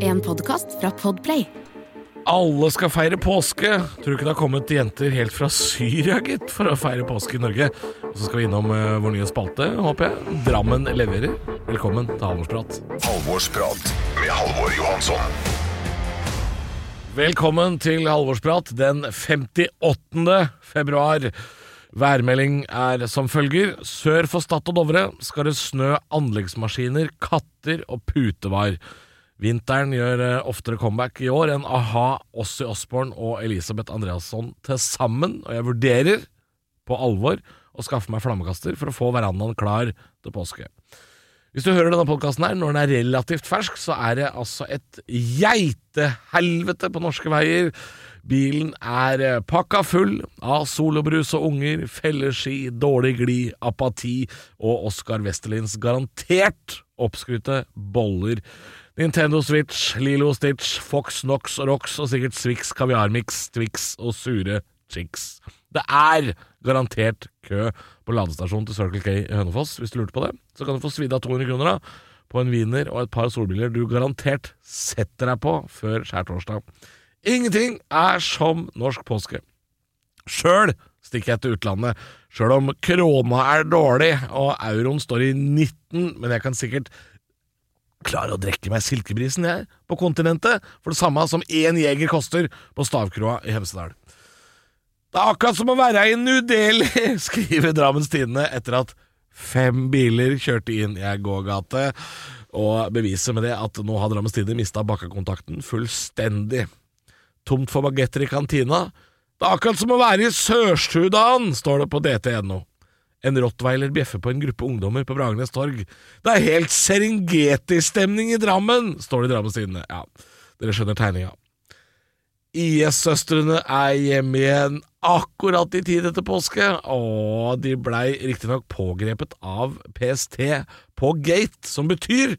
En podkast fra Podplay. Alle skal feire påske. Tror du ikke det har kommet jenter helt fra Syria, gitt, for å feire påske i Norge? Og så skal vi innom eh, vår nye spalte, håper jeg. Drammen leverer. Velkommen til Halvorsprat. Halvorsprat med Halvor Johansson. Velkommen til Halvorsprat den 58. februar. Værmelding er som følger. Sør for Stad og Dovre skal det snø anleggsmaskiner, katter og putevar. Vinteren gjør eh, oftere comeback i år enn a-ha, Ossi Osborn og Elisabeth Andreasson til sammen, og jeg vurderer på alvor å skaffe meg flammekaster for å få verandaen klar til påske. Hvis du hører denne podkasten her når den er relativt fersk, så er det altså et geitehelvete på norske veier. Bilen er eh, pakka full av solobrus og unger, felleski, dårlig glid, apati og Oskar Westerlins garantert oppskrytte boller. Nintendo Switch, Lilo Stitch, Fox Nox og Rox og sikkert Swix kaviarmix, Twix og sure chicks. Det er garantert kø på ladestasjonen til Circle K i Hønefoss, hvis du lurte på det. Så kan du få svidd av 200 kroner da, på en wiener og et par solbriller du garantert setter deg på før skjærtorsdag. Ingenting er som norsk påske. Sjøl stikker jeg til utlandet, sjøl om krona er dårlig og euroen står i 19, men jeg kan sikkert klare å drikke meg silkebrisen, jeg, på kontinentet, for det samme som én jeger koster på Stavkroa i Hemsedal. Det er akkurat som å være i New skriver Drammens Tidende etter at fem biler kjørte inn i ei gågate, og beviser med det at nå har Drammens Tidende mista bakkekontakten fullstendig. Tomt for bagetter i kantina. Det er akkurat som å være i Sør-Sudan, står det på dt.no. En rottweiler bjeffer på en gruppe ungdommer på Bragernes torg. Det er helt Serengeti-stemning i Drammen, står det i Drammens Tidende. Ja, dere skjønner tegninga. IS-søstrene er hjemme igjen akkurat i tid etter påske, og de blei riktignok pågrepet av PST på gate, som betyr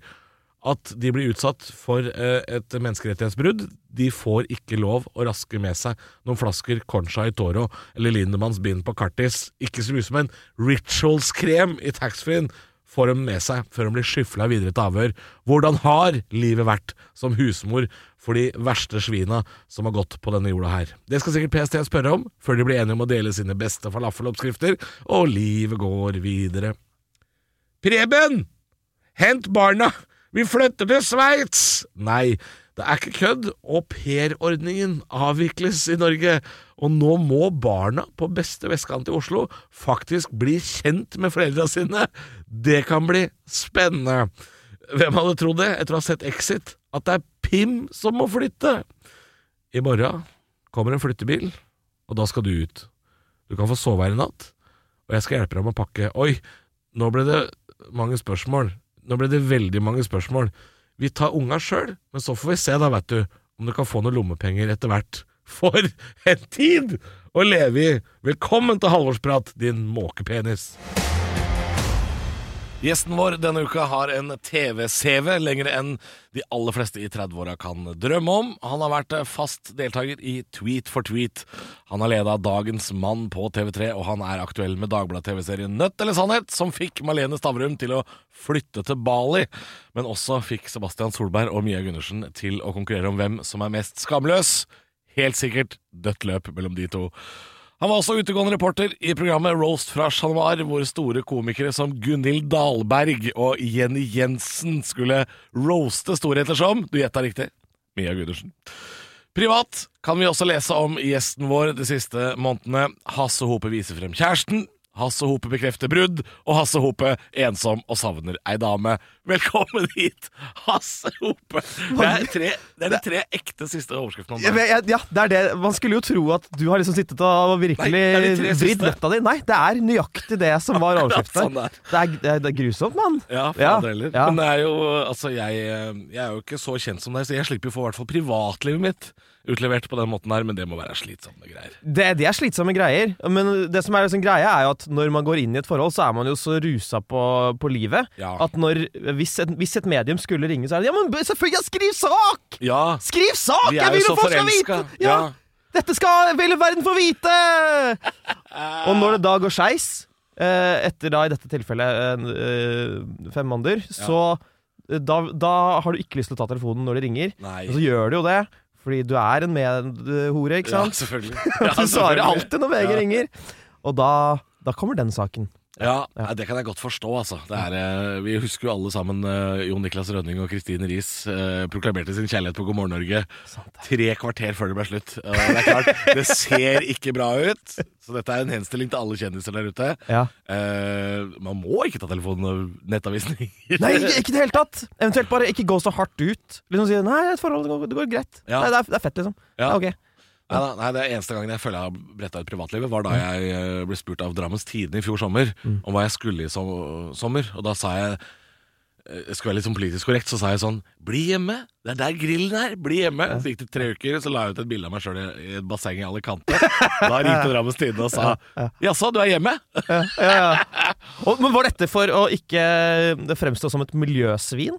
at de blir utsatt for eh, et menneskerettighetsbrudd. De får ikke lov å raske med seg noen flasker Concha i Toro eller Lindemanns bind på Kartis. Ikke så mye som en Rituals-krem i taxfree-en får de med seg før de blir skyfla videre til avhør. Hvordan har livet vært som husmor for de verste svina som har gått på denne jorda her? Det skal sikkert PST spørre om, før de blir enige om å dele sine beste falafeloppskrifter, og livet går videre. Preben! Hent barna! Vi flytter til Sveits! Nei, det er ikke kødd. Aupairordningen avvikles i Norge, og nå må barna på beste vestkant i Oslo faktisk bli kjent med foreldra sine. Det kan bli spennende. Hvem hadde trodd det, etter å ha sett Exit, at det er Pim som må flytte? I morgen kommer en flyttebil, og da skal du ut. Du kan få sove her i natt, og jeg skal hjelpe deg med å pakke. Oi, nå ble det mange spørsmål. Nå ble det veldig mange spørsmål. Vi tar unga sjøl, men så får vi se, da, vet du, om du kan få noen lommepenger etter hvert. For en tid å leve i! Velkommen til Halvorsprat, din måkepenis. Gjesten vår denne uka har en TV-CV lenger enn de aller fleste i 30-åra kan drømme om. Han har vært fast deltaker i Tweet for tweet. Han har leda Dagens Mann på TV3, og han er aktuell med Dagbladet-TV-serien Nødt eller sannhet, som fikk Malene Stavrum til å flytte til Bali, men også fikk Sebastian Solberg og Mia Gundersen til å konkurrere om hvem som er mest skamløs. Helt sikkert dødt løp mellom de to. Han var også utegående reporter i programmet Roast fra Chat Noir, hvor store komikere som Gunhild Dahlberg og Jenny Jensen skulle roaste storheter som Du gjetta riktig Mia Gundersen. Privat kan vi også lese om gjesten vår de siste månedene. Hasse Hope viser frem kjæresten. Hasse Hope bekrefter brudd, og Hasse Hope ensom og savner ei dame. Velkommen hit, Hasse Hope! Det er, tre, det er de tre ekte siste overskriftene om Ja, ja, det er det. Man skulle jo tro at du har liksom sittet og virkelig vridd nøtta di. Nei, det er nøyaktig det som var overskriften. sånn det er. det, er, grusomt, mann. Ja, fader heller. ja. Men det er jo, altså, jeg, jeg er jo ikke så kjent som deg, så jeg slipper jo få i hvert fall privatlivet mitt utlevert på den måten her, men det må være slitsomme greier. Det, det er slitsomme greier. Men det som er liksom greia, er jo at når man går inn i et forhold, så er man jo så rusa på, på livet Ja. at når, hvis, et, hvis et medium skulle ringe, så er det Ja, men selvfølgelig! Skriv sak! Ja, Skriv sak! vi Jeg er vil jo folk skal vite! Ja. Ja. Dette skal hele verden få vite! Og når det da går skeis, eh, etter da i dette tilfellet eh, fem måneder, så da, da har du ikke lyst til å ta telefonen når de ringer. Nei. Og så gjør du jo det, fordi du er en medhore, ikke sant? Ja, sant? selvfølgelig. du svarer alltid når VG Ja. ringer. Og da, da kommer den saken. Ja, det kan jeg godt forstå, altså. Det er, eh, vi husker jo alle sammen eh, Jon Niklas Rønning og Kristine Riis eh, proklamerte sin kjærlighet på God morgen Norge tre kvarter før det ble slutt. Det er klart, det ser ikke bra ut. Så dette er en henstilling til alle kjendiser der ute. Ja. Eh, man må ikke ta telefonen og nettavisen. Nei, ikke, i det hele tatt! Eventuelt bare ikke gå så hardt ut. Liksom si 'nei, et forhold, det går, det går greit'. Ja. Nei, det, er, det er fett, liksom. Ja. Ja, ok. Nei, nei, det eneste gangen jeg føler jeg har bretta ut privatlivet, var da jeg eh, ble spurt av Drammens Tidende i fjor sommer om hva jeg skulle i som, sommer. Og da sa jeg eh, jeg skulle være litt sånn politisk korrekt, så sa jeg sånn Bli hjemme! Det er der grillen er! Bli hjemme! Så gikk det tre uker, så la jeg ut et bilde av meg sjøl i, i et basseng i Alicante. Da ringte Drammens Tidende og sa Jaså, du er hjemme? Ja, ja. Og, men var dette for å ikke fremstå som et miljøsvin?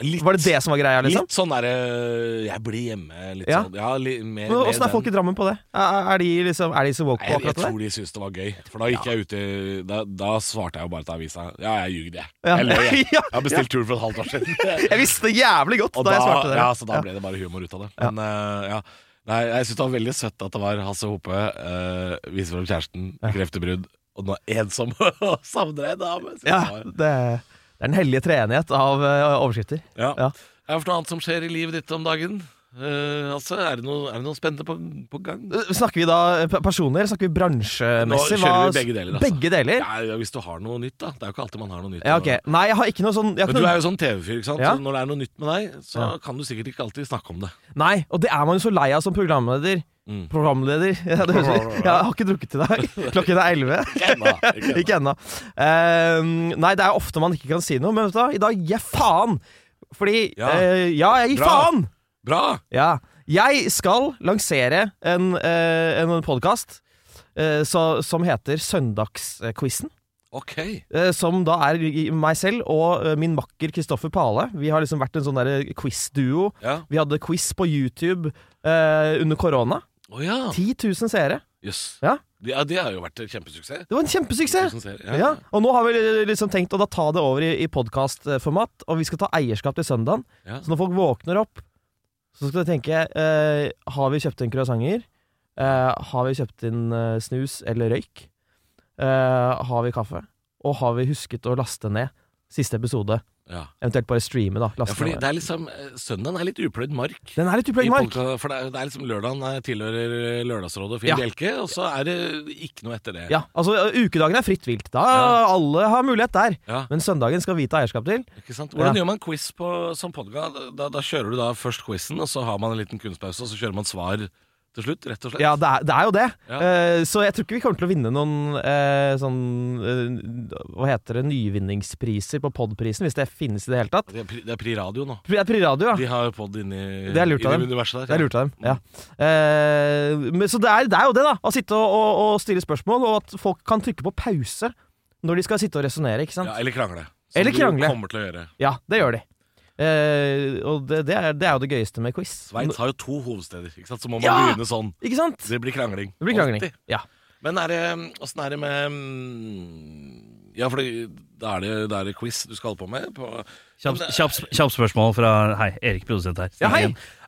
Litt, Var det det som var greia, liksom? litt sånn derre Jeg blir hjemme. Litt Ja. sånn. Ja, li, mer, Men Åssen er folk i. Drammen på det? Er, er de liksom Er de så woke på jeg, jeg akkurat det? tror de syntes det var gøy. For da gikk jeg ut i Da, da svarte jeg jo bare til avisa Ja, jeg ljugde, jeg. Ja. Jeg løy, jeg. Ja, Jeg har bestilt tur for et halvt år siden. Jeg visste det jævlig godt da da, jeg svarte det. ja, så da ble det bare humor ut av det. Men uh, ja Nei, jeg syns det var veldig søtt at det var Hasse Hope, uh, viser fram kjæresten, kreftebrudd, og nå ensom og savner ei dame. Ja, det er den hellige treenighet av eh, overskrifter. ja. Ja. Er det noe annet som skjer i livet ditt om dagen? Eh, altså, er det noe, er det noe spennende på, på gang? Eh, Snakker vi da eh, personer, snakker vi bransjemessig? Nå kjører vi begge deler, altså. Begge deler? Ja, hvis du har noe nytt, da. Det er jo ikke alltid man har noe nytt. Ja, okay. ok. Nei, jeg har ikke noe sånn Men du er jo sånn TV-fyr, ikke sant? Ja. Så når det er noe nytt med deg, så kan du sikkert ikke alltid snakke om det. Nei, og det er man jo så lei av som programleder. Mm. Programleder? Ja, det høres, jeg har ikke drukket i dag. Klokken er elleve. Ikke ennå. Eh, nei, det er ofte man ikke kan si noe, men vet du hva? I dag gir jeg faen! Fordi Ja. eh, ja, jeg gir Bra. faen! Bra! Ja. Jeg skal lansere en, uh, en podkast som heter Søndagsquizen. Ok. Eh, som da er i- meg selv og eh, min makker Kristoffer Pale. Vi har liksom vært en sånn der quiz-duo. Ja. Vi hadde quiz på YouTube eh, under korona. Å ja. 10 000 seere. Jøss. Ja. Ja, det har jo vært en kjempesuksess. Det var en kjempesuksess! Tusen. Ja. Ja. Og nå har vi liksom tenkt å da ta det over i, i podkastformat, og vi skal ta eierskap til søndagen. Ja. Så når folk våkner opp, så skal du tenke eh, Har vi kjøpt inn croissanter? Eh, har vi kjøpt inn eh, snus eller røyk? Eh, har vi kaffe? Og har vi husket å laste ned siste episode? Ja. Eventuelt bare streame, da. ja, fordi det er liksom eh, Søndagen er litt upløyd mark. Den er litt upløyd mark. For det er, det er liksom lørdagen eh, tilhører eh, Lørdagsrådet og Finn Ja. Bjelke, og så er det ikke noe etter det. Ja, altså Ukedagen er fritt vilt. Da Ja. Alle har mulighet der. Ja, Men søndagen skal vi ta eierskap til. ikke sant? Hvordan gjør man quiz på, som podkast? Da, da kjører du da først quizen, og så har man en liten kunstpause, og så kjører man svar til slutt, rett og slett? Ja, det er, det er jo det. Ja. Uh, så jeg tror ikke vi kommer til å vinne noen uh, sånn uh, Hva heter det? Nyvinningspriser på Podprisen, hvis det finnes i det hele tatt. Det er, det er Pri Radio nå. Pri- Pri Radio, ja. De har jo pod inni Det er dem. universet der. Det er lurt av dem. Ja. Eh, men, så det er, det er jo det, da. Å sitte og, og, og stille spørsmål, og at folk kan trykke på pause når de skal sitte og resonnere. Ikke sant? Ja, eller krangle. Som Eller krangle. du kommer til å gjøre. Ja, det gjør de. Eh, og det, det, er, det er jo det gøyeste med quiz. Sveits har jo to hovedsteder, ikke sant? så må man Ja! begynne sånn. Ikke sant? Det blir krangling. Det blir krangling. Ja. Men er det, åssen er det med mm, Ja, for da er det, det er det quiz du skal holde på med? På, Kjapt kjapt sp- kjapt spørsmål fra Hei, Erik, produsent her. Ja, hei.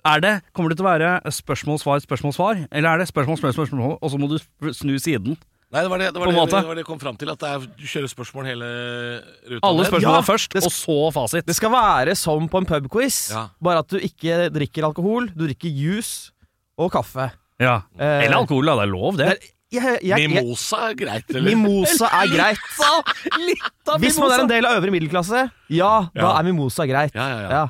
Er det, Kommer det til å være spørsmål, svar, spørsmål, svar? Eller er det spørsmål, spørsmål, spørsmål, og så må du snu siden? Nei, det var det, det, var det, det var kom fram til. At det er, du kjører spørsmål hele ruta. Alle spørsmålene Ja, først, og så fasit. Det skal være som på en pubquiz, Ja. bare at du ikke drikker alkohol. Du drikker juice og kaffe. Ja. Eh, Eller alkohol, da. Det er lov, det. Det er, jeg, jeg, jeg, Mimosa er greit, eller? mimosa er greit. Hvis man er en del av øvre middelklasse, ja, da Ja. er mimosa greit. Ja, ja, ja.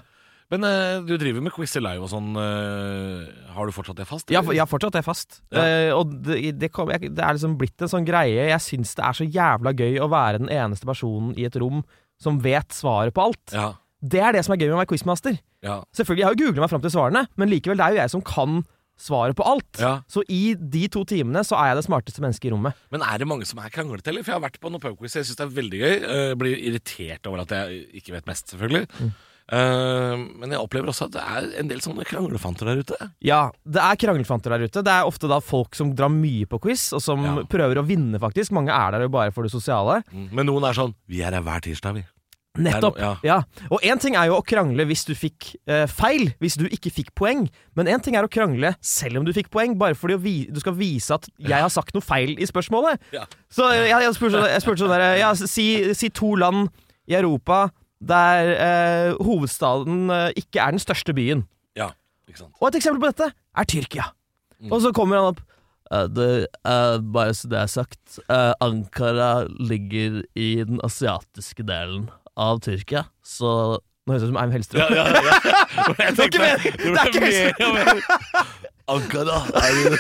Ja. Men eh, du driver med quiz live og sånn. eh, har du fortsatt det fast? Ja, eller? har fortsatt det fast. Ja. Eh, og det, det, kom, jeg, det er liksom blitt en sånn greie. Jeg syns det er så jævla gøy å være den eneste personen i et rom som vet svaret på alt. Ja, Det er det som er gøy med å være quizmaster. ja, Selvfølgelig, jeg har jo googla meg fram til svarene, men likevel, det er jo jeg som kan svaret på alt. ja. Så i de to timene så er jeg det smarteste mennesket i rommet. Men er det mange som er kranglete, eller? For jeg har vært på noen pubquiz, jeg syns det er veldig gøy. Jeg blir irritert over at jeg ikke vet mest, selvfølgelig. Eh, men jeg opplever også at det er en del sånne kranglefanter der ute. Ja, det er kranglefanter der ute. Det er ofte da folk som drar mye på quiz, og som Ja. prøver å vinne, faktisk. Mange er der jo bare for det sosiale. Mm. Men noen er sånn Vi er her hver tirsdag, vi. Nettopp. No- ja. Og én ting er jo å krangle hvis du fikk eh, feil, hvis du ikke fikk poeng. Men én ting er å krangle selv om du fikk poeng, bare fordi du skal vise at jeg har sagt noe feil i spørsmålet. Ja. Så eh, jeg, jeg spurte, jeg spurte sånn der ja, si, si to land i Europa der eh, hovedstaden eh, ikke er den største byen. Ja, ikke sant. Og et eksempel på dette er Tyrkia. Og så kommer han opp eh, det, eh, Bare så det er sagt, eh, Ankara ligger i den asiatiske delen av Tyrkia, så Nå høres det ut som Eim Hellstrøm. Ja, ja, ja. Jeg Det er ikke tenkte- meningen. Det er ikke mer. Ankara er en,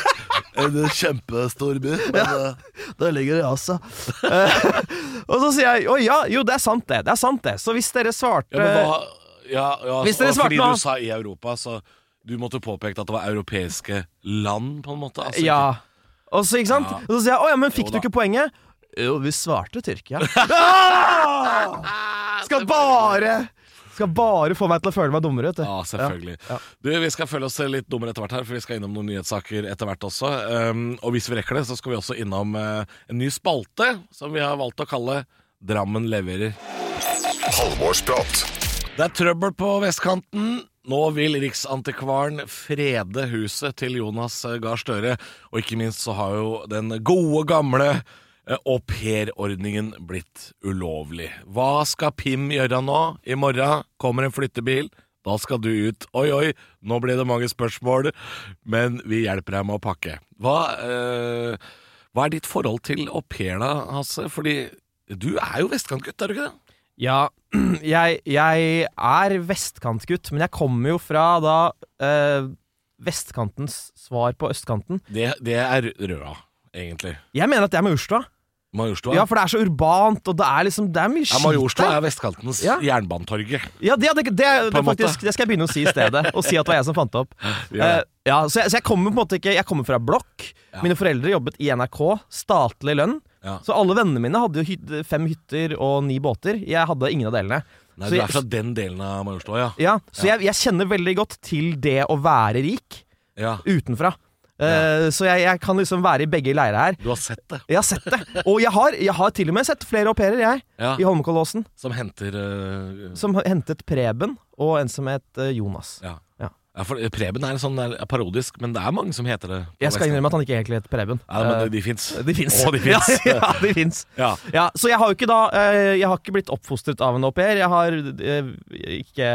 en kjempestor by, men ja, det ligger i Asia. Og så sier jeg å ja, jo, det er sant det. Det er sant det. Så hvis dere svarte Ja, men hva ja, ja, Hvis dere svarte Fordi nå- du sa i Europa, så du måtte påpeke at det var europeiske land, på en måte? Altså, Ja. Og så, ikke sant? Ja. Og så sier jeg å ja, men fikk Jo du ikke poenget? Jo, vi svarte Tyrkia. Ah! Skal bare Skal bare få meg til å føle meg dummere, vet du. Ja, selvfølgelig. Ja. Du, Vi skal føle oss litt dummere etter hvert her, for vi skal innom noen nyhetssaker etter hvert også. Um, og hvis vi rekker det, så skal vi også innom uh, en ny spalte som vi har valgt å kalle Drammen leverer. Halvorsprat. Det er trøbbel på vestkanten. Nå vil Riksantikvaren frede huset til Jonas eh, Gahr Støre. Og ikke minst så har jo den gode, gamle aupairordningen blitt ulovlig. Hva skal Pim gjøre nå? I morgen kommer en flyttebil. Da skal du ut. Oi, oi, nå ble det mange spørsmål, men vi hjelper deg med å pakke. Hva, eh, hva er ditt forhold til au pair, da, Hasse? Fordi du er jo vestkantgutt, er du ikke det? Ja, jeg, jeg er vestkantgutt, men jeg kommer jo fra da eh, vestkantens svar på østkanten. Det, det er Røa, egentlig. Jeg mener at det er med Majorstua. Majorstua? Ja, for det er så urbant, og det er liksom Det er mye Ja, Majorstua er vestkantens Ja. Jernbanetorget. Ja, det, det, det, faktisk, det skal jeg begynne å si i stedet, og si at det var jeg som fant det opp. Ja. Uh, ja, så jeg, så jeg kommer på en måte ikke Jeg kommer fra blokk. Mine foreldre jobbet i NRK, statlig lønn. Så alle vennene mine hadde jo hyt, fem hytter og ni båter. Jeg hadde ingen av delene. Nei, så du er fra den delen av Majorstua, ja. Ja, så. Jeg, jeg kjenner veldig godt til det å være rik utenfra. Eh, Så jeg, jeg kan liksom være i begge leirer her. Du har sett det. Jeg har sett det. Og jeg har, jeg har til og med sett flere au pairer, jeg, Ja. i Holmenkollåsen. Som henter uh... Som hentet Preben, og en som het eh, Jonas. ja. Ja. Ja, for Preben er en sånn er parodisk, men det er mange som heter det. Jeg skal innrømme at han ikke egentlig het Preben. Ja, men Eh, de, de fins. de fins. Oh, de fins. ja, ja, de fins. Ja. Ja, så jeg har jo ikke da eh, Jeg har ikke blitt oppfostret av en au pair. Jeg har eh, ikke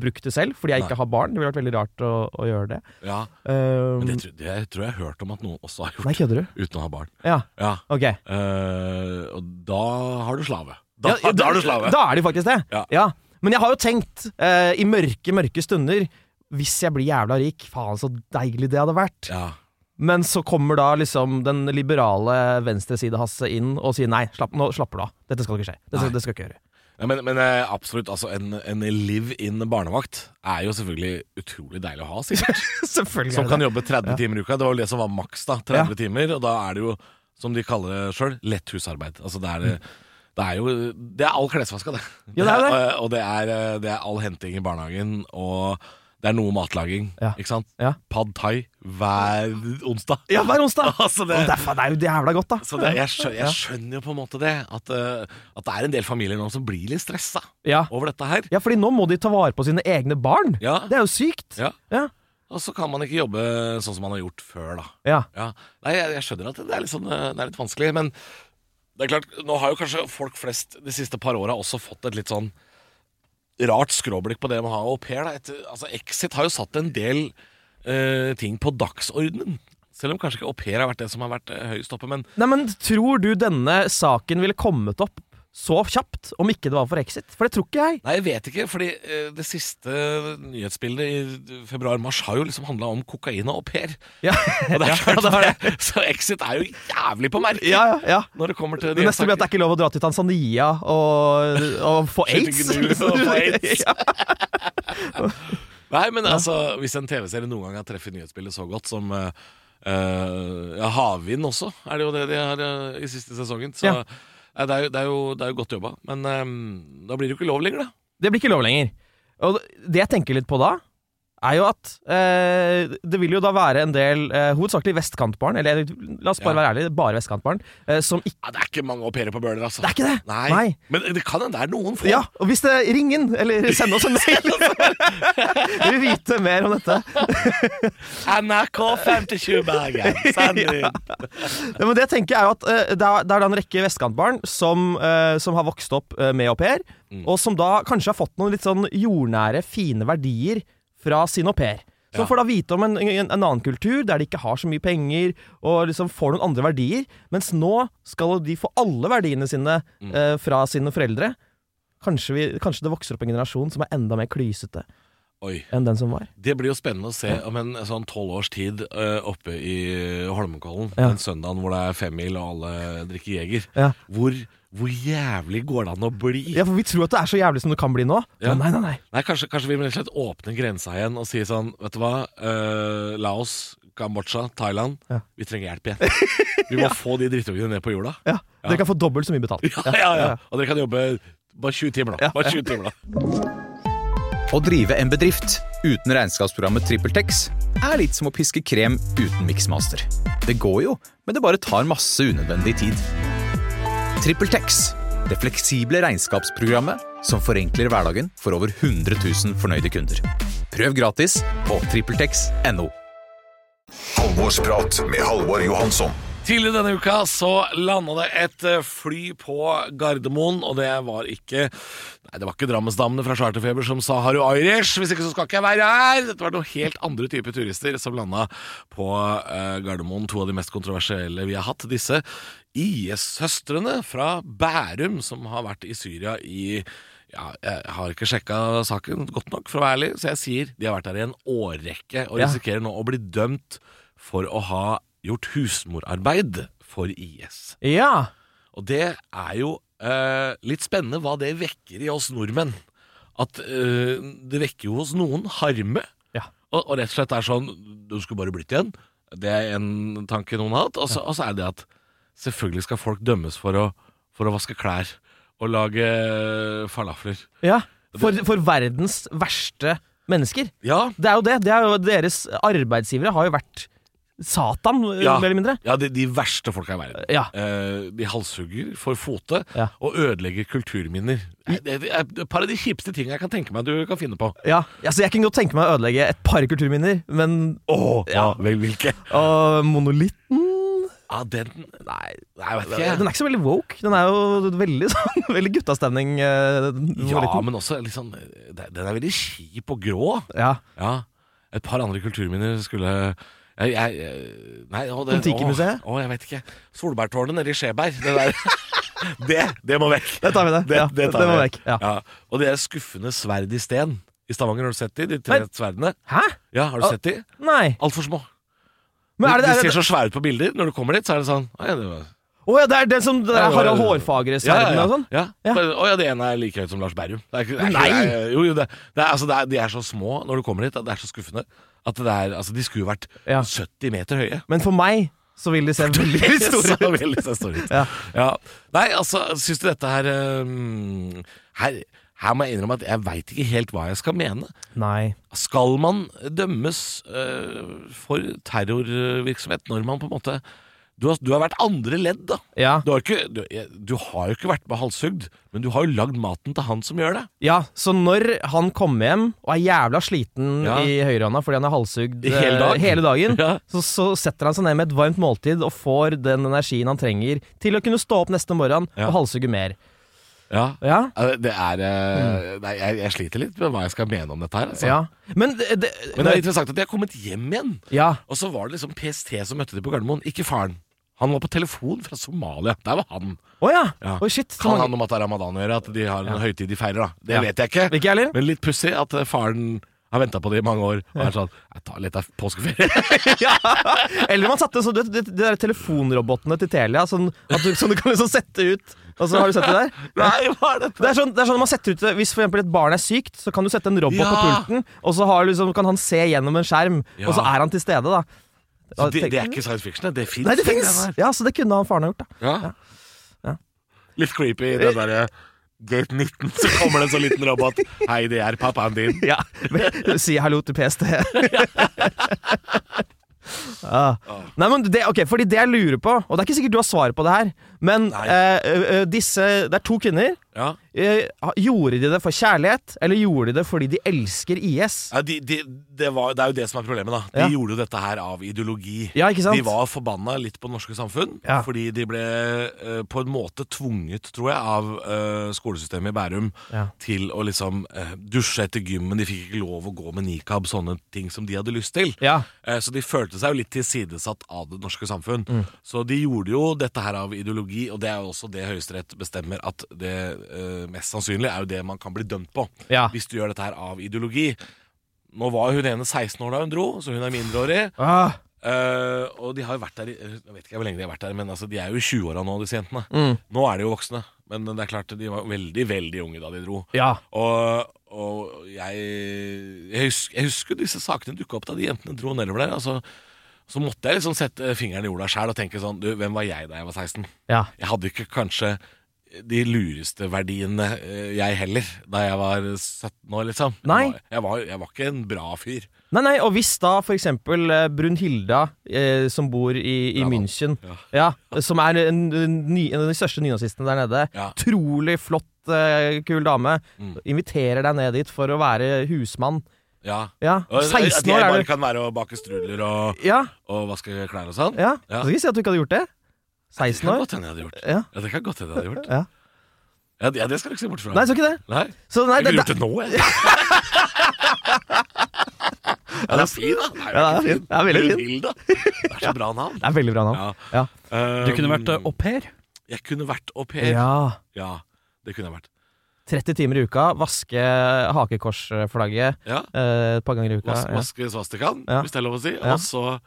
brukt det selv, fordi jeg Nei. ikke har barn. Det ville vært veldig rart å, å gjøre det. ja. um, Men det, tror- det tror jeg har hørt om at noen også har gjort, Nei, kødder du? uten å ha barn. Ja, Ja. ok. Uh, og da har du slave. Da, Ja, da er du slave. Da er de faktisk det. Ja. Men jeg har jo tenkt, uh, i mørke, mørke stunder Hvis jeg blir jævla rik, faen så deilig det hadde vært. Ja. Men så kommer da liksom den liberale venstreside-Hasse inn og sier nei, slapp, nå slapper du av. Dette skal ikke skje. Det skal, det skal ikke gjøre. Ja, men, men eh, absolutt, altså en, en live-in barnevakt er jo selvfølgelig utrolig deilig å ha, sikkert. Selvfølgelig. Som kan jobbe 30 Ja. timer i uka. Det var jo det som var maks, da. 30 timer. Og da er det jo, som de kaller det sjøl, lett husarbeid. Altså det er, det er jo Det er all klesvaska, det. Ja, det er det. Eh, Og det er, eh, det er all henting i barnehagen, og det er noe matlaging. Ja. Ikke sant? Ja. Pad thai hver onsdag. Ja, hver onsdag! Altså, det- Og derfor, det er jo jævla godt, da. Så det, jeg, skjønner, jeg skjønner jo på en måte det. At, eh, at det er en del familier nå som blir litt stressa Ja. over dette her. ja, fordi nå må de ta vare på sine egne barn. Ja. Det er jo sykt. Ja. Ja. Og så kan man ikke jobbe sånn som man har gjort før, da. Ja. Ja. Nei, jeg, jeg skjønner at det er, litt sånn, eh, det er litt vanskelig, men det er klart, nå har jo kanskje folk flest de siste par åra også fått et litt sånn rart skråblikk på det med å ha au pair. Altså, Exit har jo satt en del uh, ting på dagsordenen. Selv om kanskje ikke au pair har vært det som har vært eh, høyest oppe, men Nei, men tror du denne saken ville kommet opp så kjapt om ikke det var for Exit? For det tror ikke jeg. Nei, jeg vet ikke, fordi eh, det siste nyhetsbildet i februar-mars har jo liksom handla om kokain og au pair. Ja, Og det er ja, klart det var det. det. Så Exit er jo jævlig på merket Ja, ja, ja. når det kommer til Det neste blir at det er ikke lov å dra til Tanzania og, og få aids. og få aids. Nei, men altså, hvis en TV-serie noen gang har treffet nyhetsbildet så godt som uh, Ja, Havvind også, er det jo det de har uh, i siste sesongen. Så Eh, det, er jo, det, er jo, det er jo godt jobba. Men um, da blir det jo ikke lov lenger, da. Det blir ikke lov lenger. Og det jeg tenker litt på da, er jo at eh, det vil jo da være en del eh, hovedsakelig vestkantbarn, eller la oss bare Ja. være ærlige, bare vestkantbarn, eh, som ikke Ja, det er ikke mange au pairer på Bøler, altså. Det er ikke det! Nei. Nei. Men det kan hende det er noen få. Ja, og hvis det ring inn, eller send oss en mail Vi vil vite mer om dette. NRK 57 Bergen. Send inn. Ja, men det jeg tenker er jo at eh, det, er, det er da en rekke vestkantbarn som, eh, som har vokst opp eh, med au pair, Mm. og som da kanskje har fått noen litt sånn jordnære, fine verdier fra sin au pair. Som Ja. får da vite om en, en, en annen kultur der de ikke har så mye penger, og liksom får noen andre verdier. Mens nå skal de få alle verdiene sine Mm. eh, fra sine foreldre. Kanskje, vi, kanskje det vokser opp en generasjon som er enda mer klysete Oi. enn den som var. Det blir jo spennende å se om en sånn tolv års tid uh, oppe i Holmenkollen, Ja. den søndagen hvor det er femmil og alle drikker Jeger, Ja. hvor, hvor jævlig går det an å bli? Ja, for vi tror at det er så jævlig som det kan bli nå. Ja. Men nei, nei, nei. Nei, kanskje, kanskje vi må rett og slett åpne grensa igjen og si sånn Vet du hva, uh, Laos, Kambodsja, Thailand. Ja. Vi trenger hjelp igjen. Vi må få de drittungene ned på jorda. Ja, Ja. Dere kan få dobbelt så mye betalt. Ja, ja, ja. Og dere kan jobbe bare 20 timer, da. Bare 20 timer da Å drive en bedrift uten regnskapsprogrammet TrippelTex er litt som å piske krem uten miksmaster. Det går jo, men det bare tar masse unødvendig tid. TrippelTex, det fleksible regnskapsprogrammet som forenkler hverdagen for over 100 000 fornøyde kunder. Prøv gratis på TrippelTex.no. Halvorsprat med Halvor Johansson. Tidligere denne uka så landa det et eh, fly på Gardermoen, og det var ikke Nei, det var ikke Drammensdamene fra Charterfeber som sa 'har du Irish', hvis ikke så skal ikke jeg være her. Dette var noen helt andre typer turister som landa på eh, Gardermoen. To av de mest kontroversielle vi har hatt. Disse IS-søstrene fra Bærum som har vært i Syria i ja, jeg har ikke sjekka saken godt nok, for å være ærlig, så jeg sier de har vært der i en årrekke og Ja. risikerer nå å bli dømt for å ha gjort husmorarbeid for IS. Ja. Og det er jo eh, litt spennende hva det vekker i oss nordmenn. At eh, det vekker jo hos noen harme. Ja. Og, og rett og slett er sånn Du skulle bare blitt igjen. Det er en tanke noen har hatt. Og så og så er det at selvfølgelig skal folk dømmes for å, for å vaske klær og lage falafler. ja. For, for verdens verste mennesker. Ja, Det er jo det. det er jo Deres arbeidsgivere har jo vært Satan, Ja. mer eller mindre. ja de, de verste folka i verden. Ja. Eh, de halshugger for fote Ja. og ødelegger kulturminner. Det er et par av de kjipeste tingene jeg kan tenke meg du kan finne på. Ja, altså Jeg kan godt tenke meg å ødelegge et par kulturminner, men Åh, Ja. vel, hvilke? Og monolitten Ja, den Nei, jeg vet Den er ikke så veldig woke. Den er jo veldig sånn Veldig guttastemning. eh, Ja, men også sånn Den er veldig kjip og grå. ja. Ja. Et par andre kulturminner skulle jeg, jeg, Nei, å, det? Å, å, jeg vet ikke. Solbærtårnet nede i Skjeberg. Det der. det, det må vekk. Det tar vi det. Ja, det tar må vi. vekk, ja. Og det skuffende sverd i sten. I Stavanger, har du sett de? De tre sverdene? Hæ? Ja, har du sett de? Nei. Altfor små. Men er det, de, er de ser så svære ut på bilder. Når du kommer dit, så er det sånn Å, ja, det var oh, ja, det er den som det Ja, er Harald Hårfagre-sverdene og sånn? Ja. Ja. Oh, ja, det ene er like høyt som Lars Berrum. Det er det er Nei! jo, jo, det, er, altså, det er, de er så små når du kommer dit, at det er så skuffende. At det er, altså, de skulle jo vært Ja. 70 meter høye. Men for meg så vil de se veldig, store ut. veldig store ut. Ja. Ja. Nei, altså, syns du dette her, um, her Her må jeg innrømme at jeg veit ikke helt hva jeg skal mene. Nei. Skal man dømmes øh, for terrorvirksomhet når man på en måte Du har, du har vært andre ledd, da. Ja. Du har, ikke, du, du har jo ikke vært med halshugd, men du har jo lagd maten til han som gjør det. ja, så når han kommer hjem og er jævla sliten Ja. i høyrehånda fordi han er halshugd hele eh, dag. hele dagen, Ja. så, så setter han seg ned med et varmt måltid og får den energien han trenger til å kunne stå opp neste morgen og halshugge mer. Ja. Ja. Det er øh, Nei, jeg, jeg sliter litt med hva jeg skal mene om dette her. Altså. ja. Men det, det, Men det er interessant at de har kommet hjem igjen. ja. Og så var det liksom PST som møtte dem på Gardermoen, ikke faren. Han var på telefon fra Somalia. Der var han. Oh, ja. Ja. Oh, shit. Kan han om at det er ramadan å gjøre? At de har en høytid de feirer, da? Det Ja. vet jeg ikke. Ikke. Men litt pussig at eh, faren har venta på det i mange år. Og er sånn Jeg tar litt av påskeferie. Eller man satte så, det, de, de der telefonrobotene til Telia, sånn at du, som du kan liksom sette ut. Og så har du sett det der? Nei, hva er dette? Det er sånn, det er sånn man setter ut Hvis for eksempel et barn er sykt, så kan du sette en robot Ja. på pulten, og så har, liksom, kan han se gjennom en skjerm, Ja. og så er han til stede, da. Da det, det er ikke science fiction, det fins. Nei, det fins! Ja, så det kunne han faren ha gjort, da. Ja. Ja. Litt creepy, det derre Gate 19, så kommer det en så liten robot. Hei, det er pappaen din. Ja, Si hallo til PST. ah. Nei, men det, okay, fordi det jeg lurer på, og det er ikke sikkert du har svaret på det her, men eh, eh, disse Det er to kvinner. Ja. Eh, gjorde de det for kjærlighet, eller gjorde de det fordi de elsker IS? Ja, de, de, det, var, det er jo det som er problemet, da. De Ja. gjorde jo dette her av ideologi. De var forbanna litt på det norske samfunn, fordi de ble eh, på en måte tvunget, tror jeg, av eh, skolesystemet i Bærum til å liksom eh, dusje etter gymmen. De fikk ikke lov å gå med nikab, sånne ting som de hadde lyst til. Ja. Eh, Så de følte seg jo litt tilsidesatt av det norske samfunn. Mm. Så de gjorde jo dette her av ideologi, og det er jo også det Høyesterett bestemmer at det uh, mest sannsynlig er jo det man kan bli dømt på. Ja. Hvis du gjør dette her av ideologi. Nå var hun ene 16 år da hun dro, så hun er mindreårig. Ah, Uh, og de har jo vært der i Jeg vet ikke hvor lenge de har vært der, men altså, de er jo i 20-åra nå, disse jentene. Mm. Nå er de jo voksne, men det er klart de var veldig, veldig unge da de dro. ja. Og, og jeg, jeg, husker, jeg husker disse sakene dukka opp da de jentene dro nedover der. Altså, så måtte jeg liksom sette fingeren i jorda sjæl og tenke sånn du, Hvem var jeg da jeg var 16? ja. Jeg hadde ikke kanskje de lureste verdiene, eh, jeg heller, da jeg var 17 år, liksom. Nei. Jeg var, jeg var, jeg var ikke en bra fyr. Nei, nei, og hvis da for eksempel eh, Brunhilda, eh, som bor i, i Ja. München, Ja. ja, som er en, en, en av de største nynazistene der nede, utrolig flott, eh, kul dame, Mm. inviterer deg ned dit for å være husmann. Ja. Ja, Og, 16 at jeg år er bare du kan være og bake strudler og, Ja, og vaske klær og sånn. ja. Ja. Skal ikke si at du ikke hadde gjort det. Det 16 kan år. godt hende jeg hadde gjort. Ja. Ja, det kan godt hende jeg hadde gjort. Ja. Ja, det, det skal du ikke se bort fra. Nei, så ikke det. Nei. Så nei, Jeg det, ville gjort det, det nå, jeg. Ja, den er fin, da. Nei, Ja, den er fin. Den er veldig fin. Brunhilde. Det er så bra navn. det er veldig bra navn. Ja. Ja. Du kunne vært Um, au pair. Jeg kunne vært au pair. ja. Ja, det kunne jeg vært. 30 timer i uka, vaske hakekorsflagget Ja, eh, et par ganger i uka. Vas Ja. Vaske svastikaen, Ja. hvis det er lov å si. Og så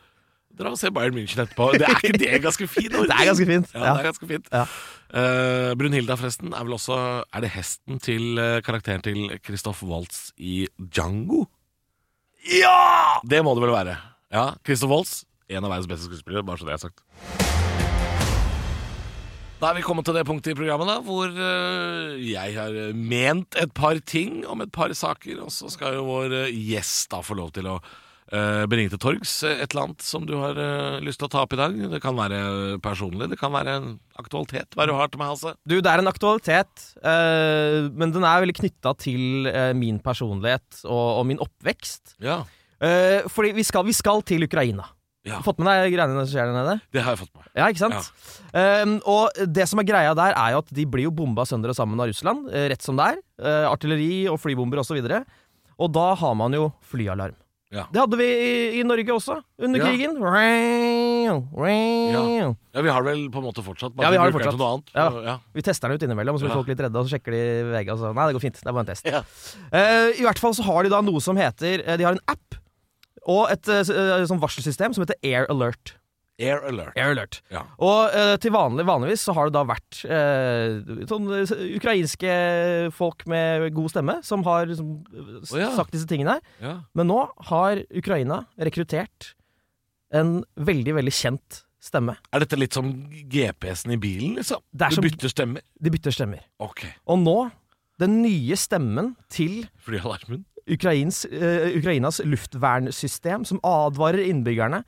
dra og se Bayern München etterpå. Det er ikke det ganske fint? Det er ganske fint. Ja, Ja. det er ganske fint. Ja. Uh, Brunhilda, forresten, er vel også Er det hesten til uh, karakteren til Christoph Waltz i Django? Ja! Det må det vel være. Ja, Christoph Waltz, en av verdens beste skuespillere, bare så det er sagt. Da er vi kommet til det punktet i programmet da hvor eh, jeg har eh, ment et par ting om et par saker, og så skal jo vår eh, gjest da få lov til å bringe til torgs et eller annet som du har lyst til å ta opp i dag. Det kan være personlig, det kan være en aktualitet. Hva er det du har til meg, Hasse? Du, det er en aktualitet, men den er veldig knytta til min personlighet og, og min oppvekst. Ja, fordi vi skal, vi skal til Ukraina. Ja. Fått med deg greiene som skjer der nede? det har jeg fått med. Ja, ikke sant? Eh, og det som er greia der, er jo at de blir jo bomba sønder og sammen av Russland, eh, rett som det er. Uh, artilleri og flybomber osv. Og, og da har man jo flyalarm. Ja. Det hadde vi i, i Norge også, under Ja. krigen. Ja. Ja, Vi har det vel på en måte fortsatt, bare Ja, vi har det fortsatt. Ja. Så, ja. Vi tester den ut innimellom, og så blir Ja. folk litt redde, og så sjekker de VG, og så Nei, det går fint. Det er bare en test. Ja. Eh, I hvert fall så har de da noe som heter De har en app og et uh, sånn varselsystem som heter Air Alert. Air alert. Air Alert. Ja. Og uh, til vanlig, vanligvis så har det da vært uh, sånn ukrainske folk med god stemme som har liksom, oh, ja. sagt disse tingene. Ja. Men nå har Ukraina rekruttert en veldig, veldig kjent stemme. Er dette litt som GPS-en i bilen, liksom? Du som- bytter stemmer? De bytter stemmer. Ok. Og nå, den nye stemmen til Flyalarmen? Ukrains, uh, Ukrainas luftvernsystem som advarer innbyggerne,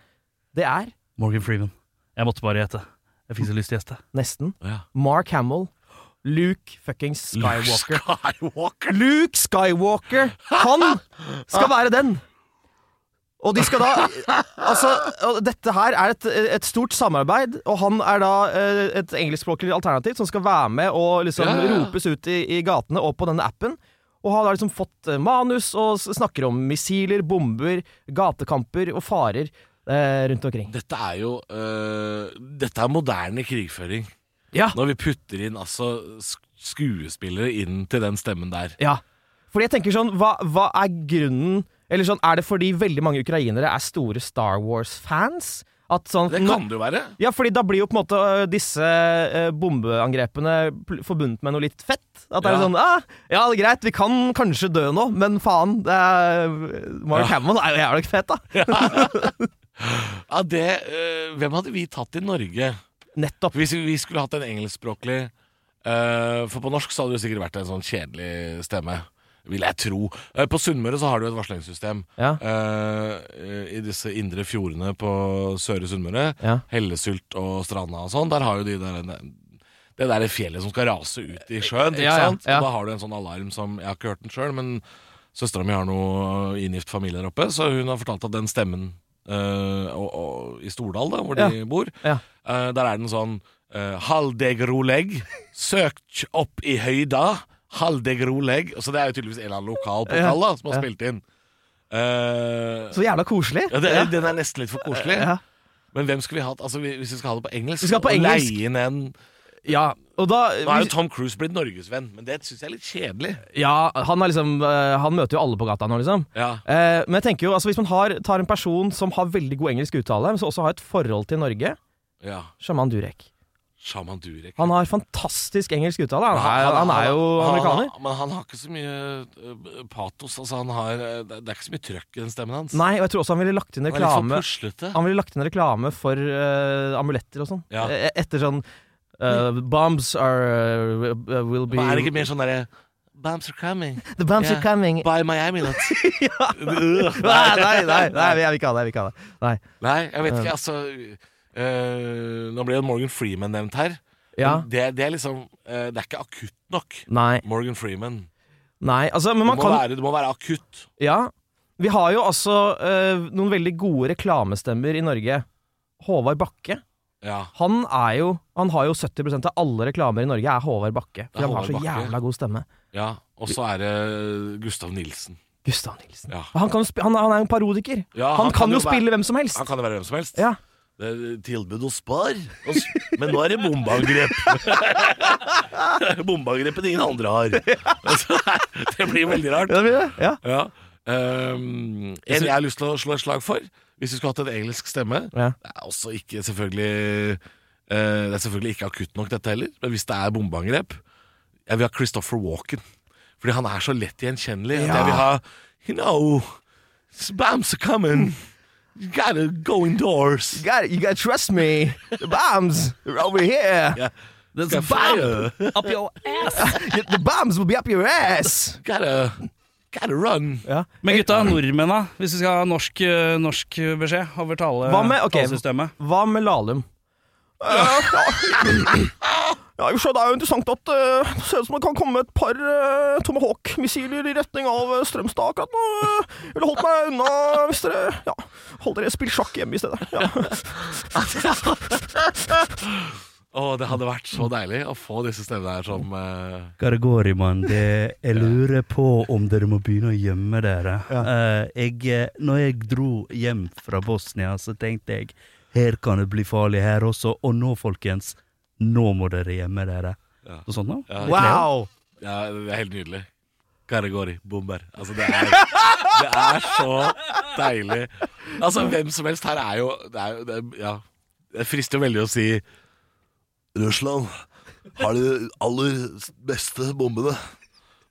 det er Morgan Freeman. Jeg måtte bare gjette. Jeg fikk så lyst til å gjeste. nesten Ja. Mark Hamill, Luke fuckings Skywalker. Skywalker. Luke Skywalker! Han skal være den! Og de skal da Altså, dette her er et, et stort samarbeid, og han er da eh, et engelskspråklig alternativ som skal være med og liksom Ja, ja, ja. ropes ut i, i gatene og på denne appen. Og har da liksom fått eh, manus og snakker om missiler, bomber, gatekamper og farer eh, rundt omkring. Dette er jo øh, Dette er moderne krigføring. Ja, Når vi putter inn altså skuespillere inn til den stemmen der. ja. Fordi jeg tenker sånn, hva, hva er grunnen Eller sånn, er det fordi veldig mange ukrainere er store Star Wars-fans? Sånn Det kan det jo være. Ja, fordi da blir jo på en måte disse bombeangrepene forbundet med noe litt fett. At det er Ja. sånn ah, Ja, det er greit, vi kan kanskje dø nå, men faen, det er Mark Ja. Hammond er jo jævlig fett, da. Ja, det øh, Hvem hadde vi tatt i Norge? Nettopp. Hvis vi skulle hatt en engelskspråklig for på norsk så hadde det sikkert vært en sånn kjedelig stemme. Vil jeg tro. Eh, på Sunnmøre så har du et varslingssystem. Ja. Eh, I disse indre fjordene på Søre Sunnmøre, Ja. Hellesylt og Stranda og sånn, der har jo de der det der fjellet som skal rase ut i sjøen. Ikke Ja, sant? Og da har du en sånn alarm som Jeg har ikke hørt den sjøl, men søstera mi har noe inngift familie der oppe, så hun har fortalt at den stemmen eh, og, og, i Stordal, da, hvor de bor, eh, der er den sånn uh, Hald deg roleg, søk opp i høyda, hald deg roleg. Så det er jo tydeligvis en eller annen lokal pokal da, som har spilt inn. Uh, Så jævla koselig. ja, det, Den er nesten litt for koselig. Men hvem skulle vi hatt? Altså, Hvis vi skal ha det på engelsk Vi skal ha på engelsk. leie inn en Ja, og da Nå er jo Tom Cruise blitt norgesvenn, men det syns jeg er litt kjedelig. Ja, han, liksom, eh, han møter jo alle på gata nå, liksom. Ja, Eh, men jeg tenker jo, altså hvis man har, tar en person som har veldig god engelsk uttale, men som også har et forhold til Norge ja. Sjaman Durek. Shaman Durek. Han har fantastisk engelsk uttale. Han Nei, er, han er jo han- amerikaner. Han, men han har ikke så mye øh, patos. Altså, han har, øh, det er ikke så mye trøkk i den stemmen hans. Nei, og jeg tror også han ville lagt inn han reklame. Han ville lagt inn reklame for uh, amuletter og sånn. Ja. Eh, Etter sånn uh, Bombs are uh, will be er det ikke mer sånn derre Bombs are coming. The bombs Yeah. are coming. Buy my amulet. Nei, nei, nei, nei, jeg vil ikke ha det. Jeg vil ikke ha det. Nei. Nei, jeg vet ikke, altså Nå ble jo Morgan Freeman nevnt her. Ja. Det, det er liksom øh, Det er ikke akutt nok. Nei. Morgan Freeman. Nei, altså, men Det man må, kan være, det må være akutt. Ja. Vi har jo altså eh, noen veldig gode reklamestemmer i Norge. Håvard Bakke. Ja. Han er jo Han har jo 70% av alle reklamer i Norge er Håvard Bakke. Det For han har så Bakke. jævla god stemme. ja. Og så er det Gustav Nilsen. Gustav Nilsen. Ja. Han, kan han, han er jo en parodiker. Ja, han, kan, jo være- spille hvem som helst. Han kan jo være hvem som helst. Ja. Det er tilbud hos Spar. Men nå er det bombeangrep. Bombeangrepet ingen andre har. Altså, det blir veldig rart. Ja, det blir det. ja. Ja. Um, en jeg har lyst til å slå et slag for, hvis vi skulle hatt en engelsk stemme Ja. Det er også ikke selvfølgelig uh, Det er selvfølgelig ikke akutt nok, dette heller. Men hvis det er bombeangrep Jeg vil ha Christopher Walken. Fordi han er så lett gjenkjennelig. Jeg vil ha You know, bombs are coming. You gotta go indoors. You gotta, you gotta trust me. The bombs are over here. Yeah. There's a bomb fire. up your ass! The bombs will be up your ass. Gotta, gotta run. Ja. Men gutta, nordmenn da? Hvis vi skal ha norsk, eh, norsk beskjed over tale, Hva med- okay, talesystemet. Hva med Lahlum? Ja, i og for seg, Det er jo interessant at eh, det ser ut som det kan komme et par uh, Tomahawk-missiler i retning av eh, Strømstad akkurat nå. Uh, jeg ville holdt meg unna hvis dere ja, holdt dere spill sjakk hjemme i stedet. Ja. Å, det hadde vært så deilig å få disse stemmene her som uh... Gargori, mann. Jeg lurer på om dere må begynne å gjemme dere. Eh, jeg, eh, når jeg dro hjem fra Bosnia, så tenkte jeg her kan det bli farlig her også. Og nå, folkens, nå må dere gjemme dere. Ja. Så sånn da? ja, Wow! Ja, det er helt nydelig. Karagori, bomber. Altså, det er, det er så deilig. Altså, hvem som helst her er jo Det, er, jo- det, er, ja, det frister jo veldig å si Russland har de aller beste bombene.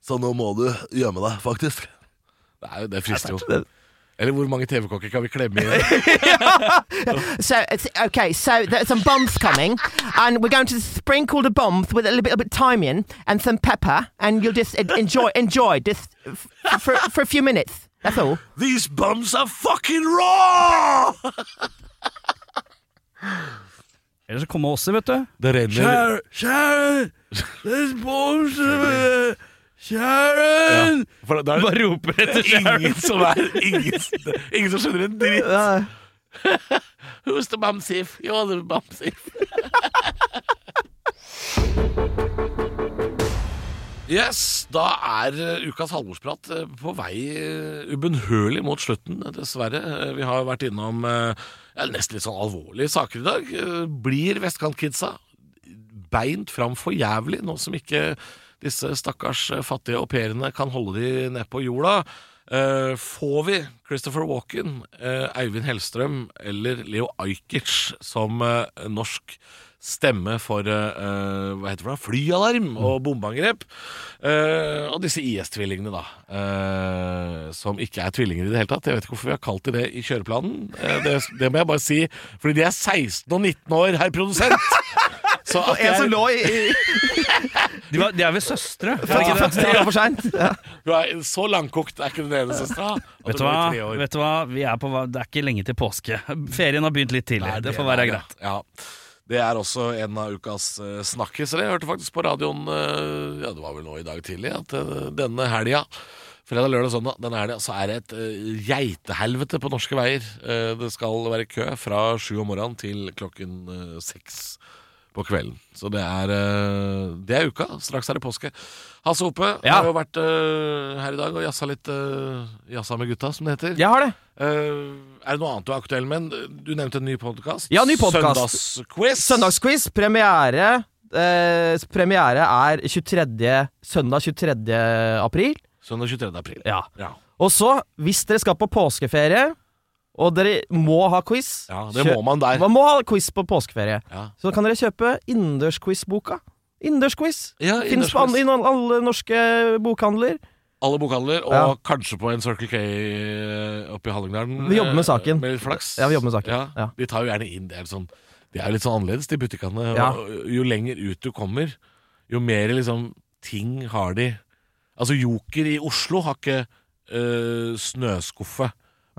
Så nå må du gjemme deg, faktisk. Det, er, jo- det frister jo. Eller hvor mange TV-kokker kan vi klemme inn? So, okay, so there's some bombs coming, and we're going to sprinkle the bombs with a little bit, a bit of thyme in and some pepper, and you'll just enjoy, enjoy just for, for a few minutes. That's all. These bums are fucking raw! Ellers så kommer Åse, vet du. Det renner Sharon! There's bombs everywhere! Sharon! ja, for da er Bare det roper etter Sharon. ingen som er ingen, ingen som skjønner en dritt. Who's the bamsif? You're the bamsif. Yes, da er eh, ukas halvordsprat eh, på vei eh, ubønnhørlig mot slutten, dessverre. Vi har vært innom nesten litt sånn alvorlige saker i dag. Blir vestkantkidsa beint fram for jævlig, nå som ikke disse stakkars eh, fattige au pairene kan holde de nede på jorda? Eh, får vi Christopher Walken, eh, Eivind Hellstrøm eller Leo Ajkic som norsk stemme for hva heter det, flyalarm og bombeangrep? Og disse IS-tvillingene, da. som ikke er tvillinger i det hele tatt. Jeg vet ikke hvorfor vi har kalt dem det i kjøreplanen. Det, det må jeg bare si, fordi de er 16 og 19 år, herr produsent! Så at en som lå i, i De, var, de er vel søstre? Ja. det det? tre år for seint. Ja. du er så langkokt er ikke den ene søstera. Vet du, hva? i tre år. Vet du hva? Vi er på, det er ikke lenge til påske. Ferien har begynt litt tidlig. Nei, det får være er greit. Ja. Det er også en av ukas uh, snakkiser. Jeg hørte faktisk på radioen uh, Ja, det var vel nå i dag tidlig at uh, denne helga Fredag, lørdag, søndag denne helga, så er det et uh, geitehelvete på norske veier. Eh, det skal være kø fra sju om morgenen til klokken seks. seks på kvelden. Så det er, eh, det er uka. Straks er det påske. Hasse Hope Ja. har jo vært eh, her i dag og jazza litt uh, Jazza med gutta, som det heter. Jeg har det. Eh, er det noe annet du er aktuell med? Du nevnte en ny podkast. Ja, ny podcast. Søndagsquiz. Søndagsquiz. Premiere. Eh, premiere er 23. søndag 23. april. Søndag 23. april. Ja. Ja. Og så, hvis dere skal på påskeferie, og dere må ha quiz Ja, det kjø- må man der. Man må ha quiz på påskeferie. Ja. Så kan dere kjøpe innendørsquiz-boka. Innendørsquiz. Ja, Fins på alle, alle norske bokhandler. Alle bokhandler, og Ja. kanskje på en Circle K eh, oppe i Hallingdalen. Vi jobber med eh, saken. Med litt flaks. Ja, vi jobber med saken. Ja. Ja. De tar jo gjerne inn det sånn, De er litt sånn annerledes, de butikkene. Ja. Jo lenger ut du kommer, jo mer liksom ting har de. Altså, Joker i Oslo har ikke øh, snøskuffe,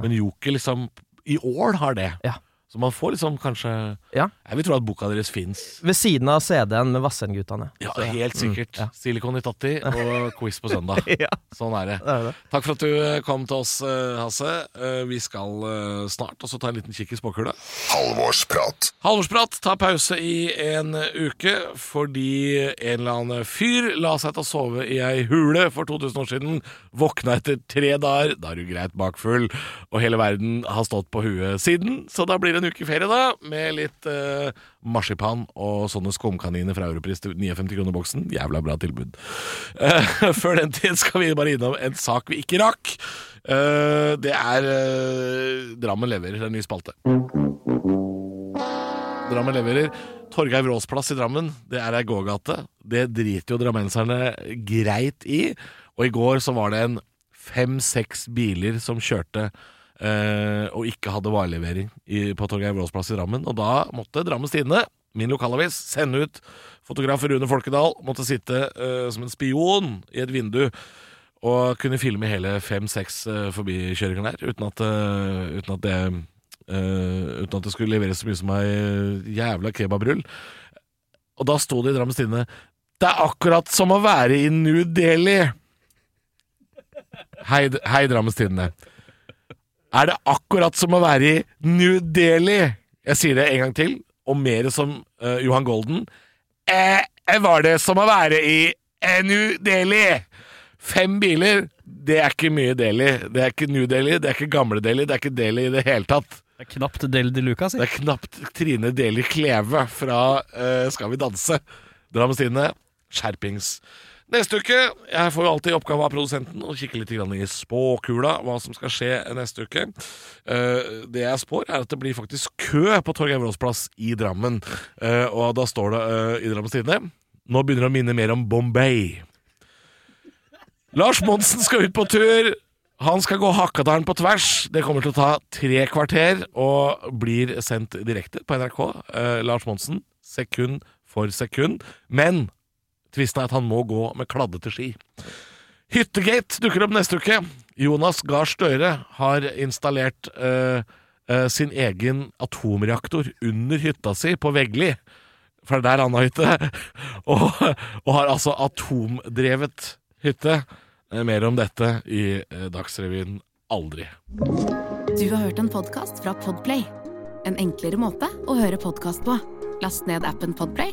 men Joker liksom i år har det. Ja. Så man får liksom kanskje Ja. Jeg vil tro at boka deres fins. Ved siden av CD-en med Vassendgutane. Ja, helt sikkert. ja. Silikon i Tatti og quiz på søndag. Ja, Sånn er det. det er det. Takk for at du eh, kom til oss, eh, Hasse. Eh, Vi skal snart også ta en liten kikk i spåkula. Halvorsprat. Halvorsprat tar pause i en uke fordi en eller annen fyr la seg til å sove i ei hule for 2000 år siden. Våkna etter tre dager, da er du greit bakfull, og hele verden har stått på huet siden. Så da blir det en uke ferie, da, med litt eh, marsipan og sånne skumkaniner fra Europris til 59 kroner boksen. Jævla bra tilbud. Eh, før den tid skal vi bare innom en sak vi ikke rakk. Eh, det er eh, Drammen leverer, det er en ny spalte. Drammen leverer. Torgeir Vrås plass i Drammen, det er ei gågate. Det driter jo drammenserne greit i. Og i går så var det en fem-seks biler som kjørte eh, og ikke hadde varelevering i, på Torgeir Vrås plass i Drammen. Og da måtte Drammens Tidende, min lokalavis, sende ut fotograf Rune Folkedal. Måtte sitte eh, som en spion i et vindu og kunne filme hele fem-seks eh, forbikjøringer der, uten at, eh, uten at det Uh, uten at det skulle leveres så mye som ei jævla kebabrull. Og da sto det i Drammens Tidende Det er akkurat som å være i New Delhi! Hei, hei Drammens Tidende. Er det akkurat som å være i New Delhi? Jeg sier det en gang til, og mer som uh, Johan Golden. Eh, var det som å være i eh, New Delhi? Fem biler, det er ikke mye Delhi. Det er ikke New Delhi, det er ikke gamle Delhi, det er ikke Delhi i det hele tatt. Det er knapt Del de Luca, si. Det er knapt Trine Deli Kleve fra uh, Skal vi danse. Drammens skjerpings. Neste uke Jeg får jo alltid oppgave av produsenten å kikke litt i spåkula, hva som skal skje neste uke. Eh, det jeg spår, er at det blir faktisk kø på Torgeir Vrås plass i Drammen. Eh, og da står det eh, i Drammens Tidende Nå begynner det å minne mer om Bombay. Lars Monsen skal ut på tur. Han skal gå Hakadalen på tvers. Det kommer til å ta tre kvarter og blir sendt direkte på NRK. Eh, Lars Monsen, sekund for sekund. Men tvisten er at han må gå med kladdete ski. Hyttegate dukker opp neste uke. Jonas Gahr Støre har installert øh, øh, sin egen atomreaktor under hytta si på Veggli. For det er der han har hytte. og, og har altså atomdrevet hytte. Eh, Mer om dette i Dagsrevyen aldri. Du har hørt en podkast fra Podplay. En enklere måte å høre podkast på. Last ned appen Podplay,